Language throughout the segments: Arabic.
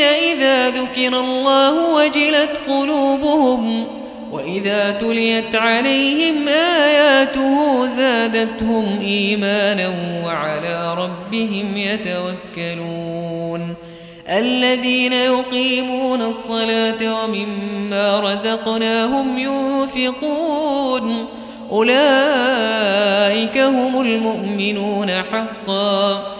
الذين إذا ذكر الله وجلت قلوبهم وإذا تليت عليهم آياته زادتهم إيمانا وعلى ربهم يتوكلون الذين يقيمون الصلاة ومما رزقناهم ينفقون أولئك هم المؤمنون حقا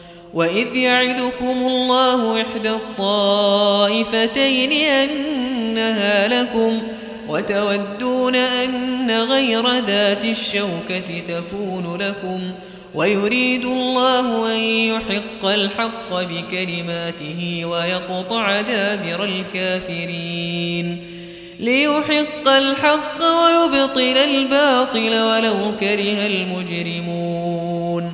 وإذ يعدكم الله إحدى الطائفتين أنها لكم وتودون أن غير ذات الشوكة تكون لكم ويريد الله أن يحق الحق بكلماته ويقطع دابر الكافرين ليحق الحق ويبطل الباطل ولو كره المجرمون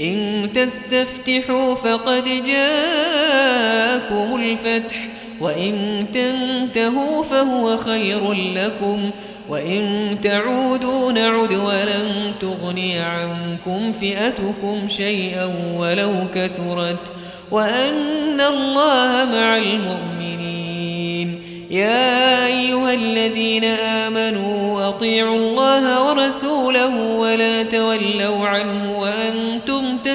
إن تستفتحوا فقد جاءكم الفتح وإن تنتهوا فهو خير لكم وإن تعودوا نعد ولن تغني عنكم فئتكم شيئا ولو كثرت وأن الله مع المؤمنين. يا أيها الذين آمنوا أطيعوا الله ورسوله ولا تولوا عنه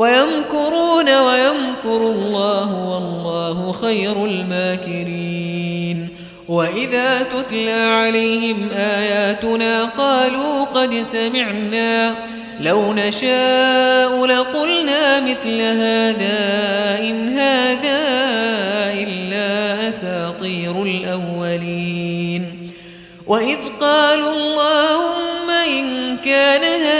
ويمكرون ويمكر الله والله خير الماكرين. وإذا تتلى عليهم آياتنا قالوا قد سمعنا. لو نشاء لقلنا مثل هذا إن هذا إلا أساطير الأولين. وإذ قالوا اللهم إن كان هذا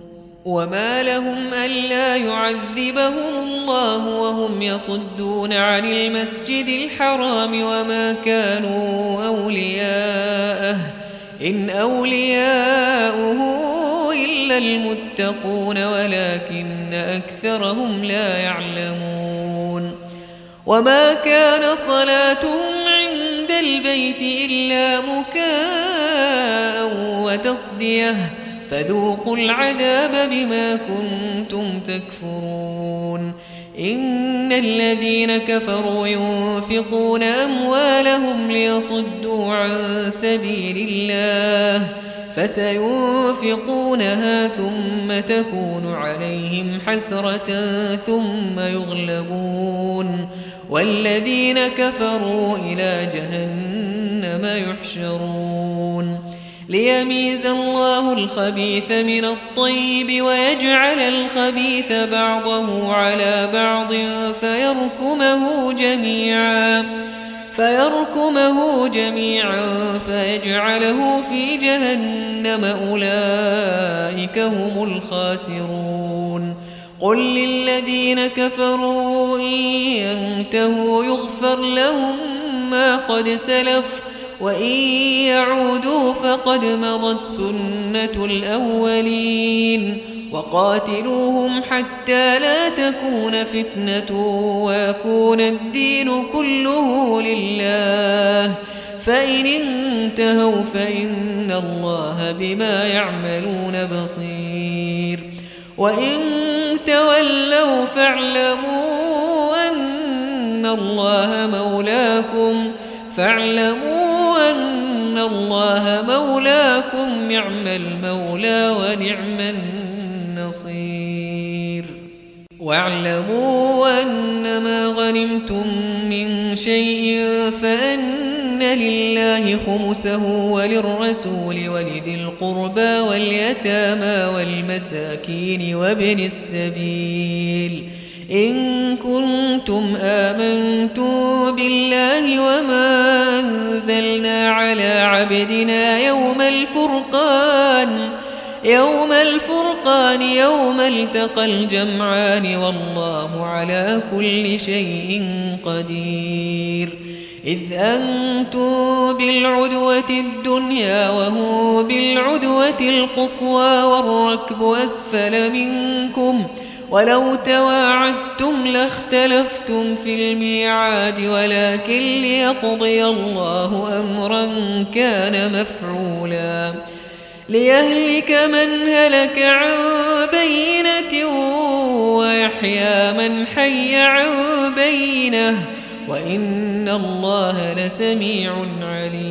وما لهم ألا يعذبهم الله وهم يصدون عن المسجد الحرام وما كانوا أولياءه إن أولياؤه إلا المتقون ولكن أكثرهم لا يعلمون وما كان صلاتهم عند البيت إلا مكاء وتصديه فذوقوا العذاب بما كنتم تكفرون. إن الذين كفروا ينفقون أموالهم ليصدوا عن سبيل الله فسينفقونها ثم تكون عليهم حسرة ثم يغلبون. والذين كفروا إلى جهنم يحشرون. ليميز الله الخبيث من الطيب ويجعل الخبيث بعضه على بعض فيركمه جميعا فيركمه جميعا فيجعله في جهنم أولئك هم الخاسرون. قل للذين كفروا إن ينتهوا يغفر لهم ما قد سلف وإن يعودوا فقد مضت سنة الأولين وقاتلوهم حتى لا تكون فتنة ويكون الدين كله لله فإن انتهوا فإن الله بما يعملون بصير وإن تولوا فاعلموا أن الله مولاكم فاعلموا أن الله مولاكم نعم المولى ونعم النصير. واعلموا أنما غنمتم من شيء فأن لله خمسه وللرسول ولذي القربى واليتامى والمساكين وابن السبيل. إن كنتم آمنتم بالله وما أنزلنا على عبدنا يوم الفرقان يوم الفرقان يوم التقى الجمعان والله على كل شيء قدير. إذ أنتم بالعدوة الدنيا وهو بالعدوة القصوى والركب أسفل منكم ولو تواعدتم لاختلفتم في الميعاد ولكن ليقضي الله أمرا كان مفعولا. ليهلك من هلك عن بينة ويحيى من حي عن بينة. وإن الله لسميع عليم.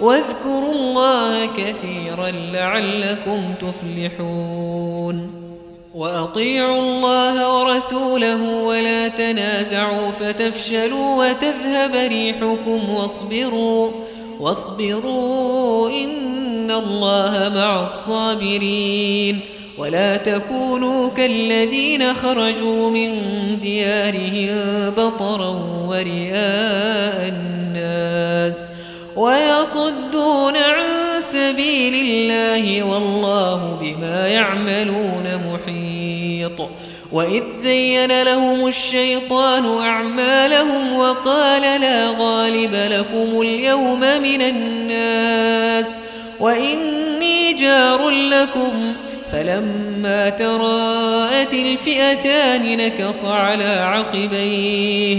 واذكروا الله كثيرا لعلكم تفلحون. وأطيعوا الله ورسوله ولا تنازعوا فتفشلوا وتذهب ريحكم واصبروا واصبروا إن الله مع الصابرين. ولا تكونوا كالذين خرجوا من ديارهم بطرا ورئاء الناس. ويصدون عن سبيل الله والله بما يعملون محيط. وإذ زين لهم الشيطان أعمالهم وقال لا غالب لكم اليوم من الناس وإني جار لكم. فلما تراءت الفئتان نكص على عقبيه.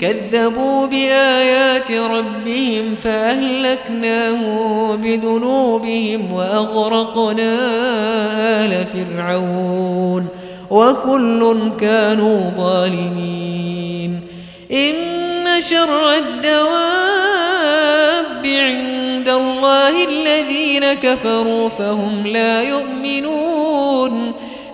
كذبوا بآيات ربهم فأهلكناهم بذنوبهم وأغرقنا آل فرعون وكل كانوا ظالمين. إن شر الدواب عند الله الذين كفروا فهم لا يؤمنون.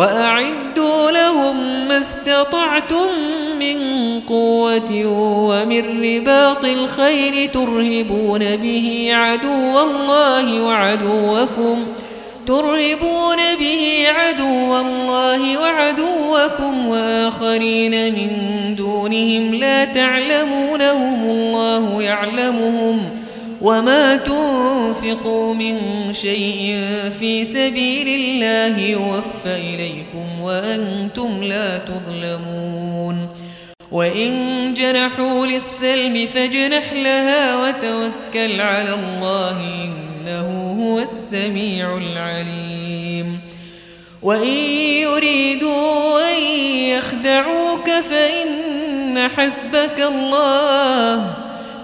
وأعدوا لهم ما استطعتم من قوة ومن رباط الخير ترهبون به عدو الله وعدوكم ترهبون به عدو الله وعدوكم وآخرين من دونهم لا تعلمونهم الله يعلمهم وما تنفقوا من شيء في سبيل الله يوفى إليكم وأنتم لا تظلمون وإن جنحوا للسلم فاجنح لها وتوكل على الله إنه هو السميع العليم وإن يريدوا أن يخدعوك فإن حسبك الله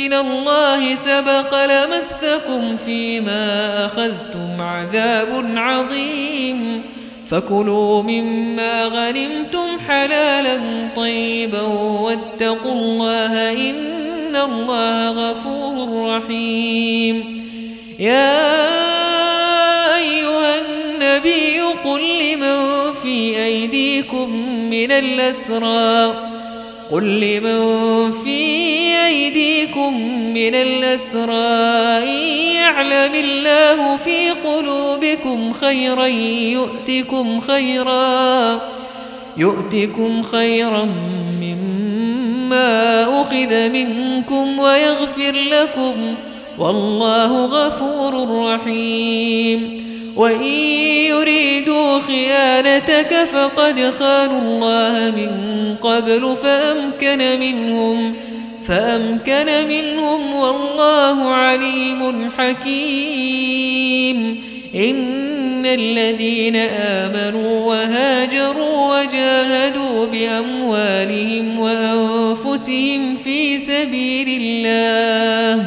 من الله سبق لمسكم فيما أخذتم عذاب عظيم فكلوا مما غنمتم حلالا طيبا واتقوا الله إن الله غفور رحيم يا أيها النبي قل لمن في أيديكم من الأسرى قل لمن في أيديكم من الأسرى يعلم الله في قلوبكم خيرا يؤتكم خيرا يؤتكم خيرا مما أخذ منكم ويغفر لكم والله غفور رحيم وإن يريدوا خيانتك فقد خانوا الله من قبل فأمكن منهم فأمكن منهم والله عليم حكيم. إن الذين آمنوا وهاجروا وجاهدوا بأموالهم وأنفسهم في سبيل الله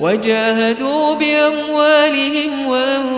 وجاهدوا بأموالهم وأنفسهم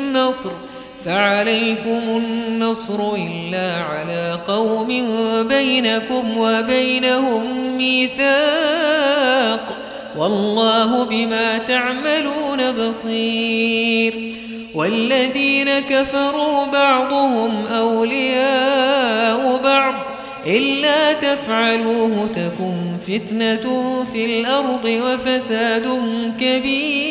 النصر فعليكم النصر إلا على قوم بينكم وبينهم ميثاق. والله بما تعملون بصير. والذين كفروا بعضهم أولياء بعض إلا تفعلوه تكن فتنة في الأرض وفساد كبير.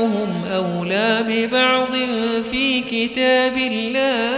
بعضهم أولى ببعض في كتاب الله.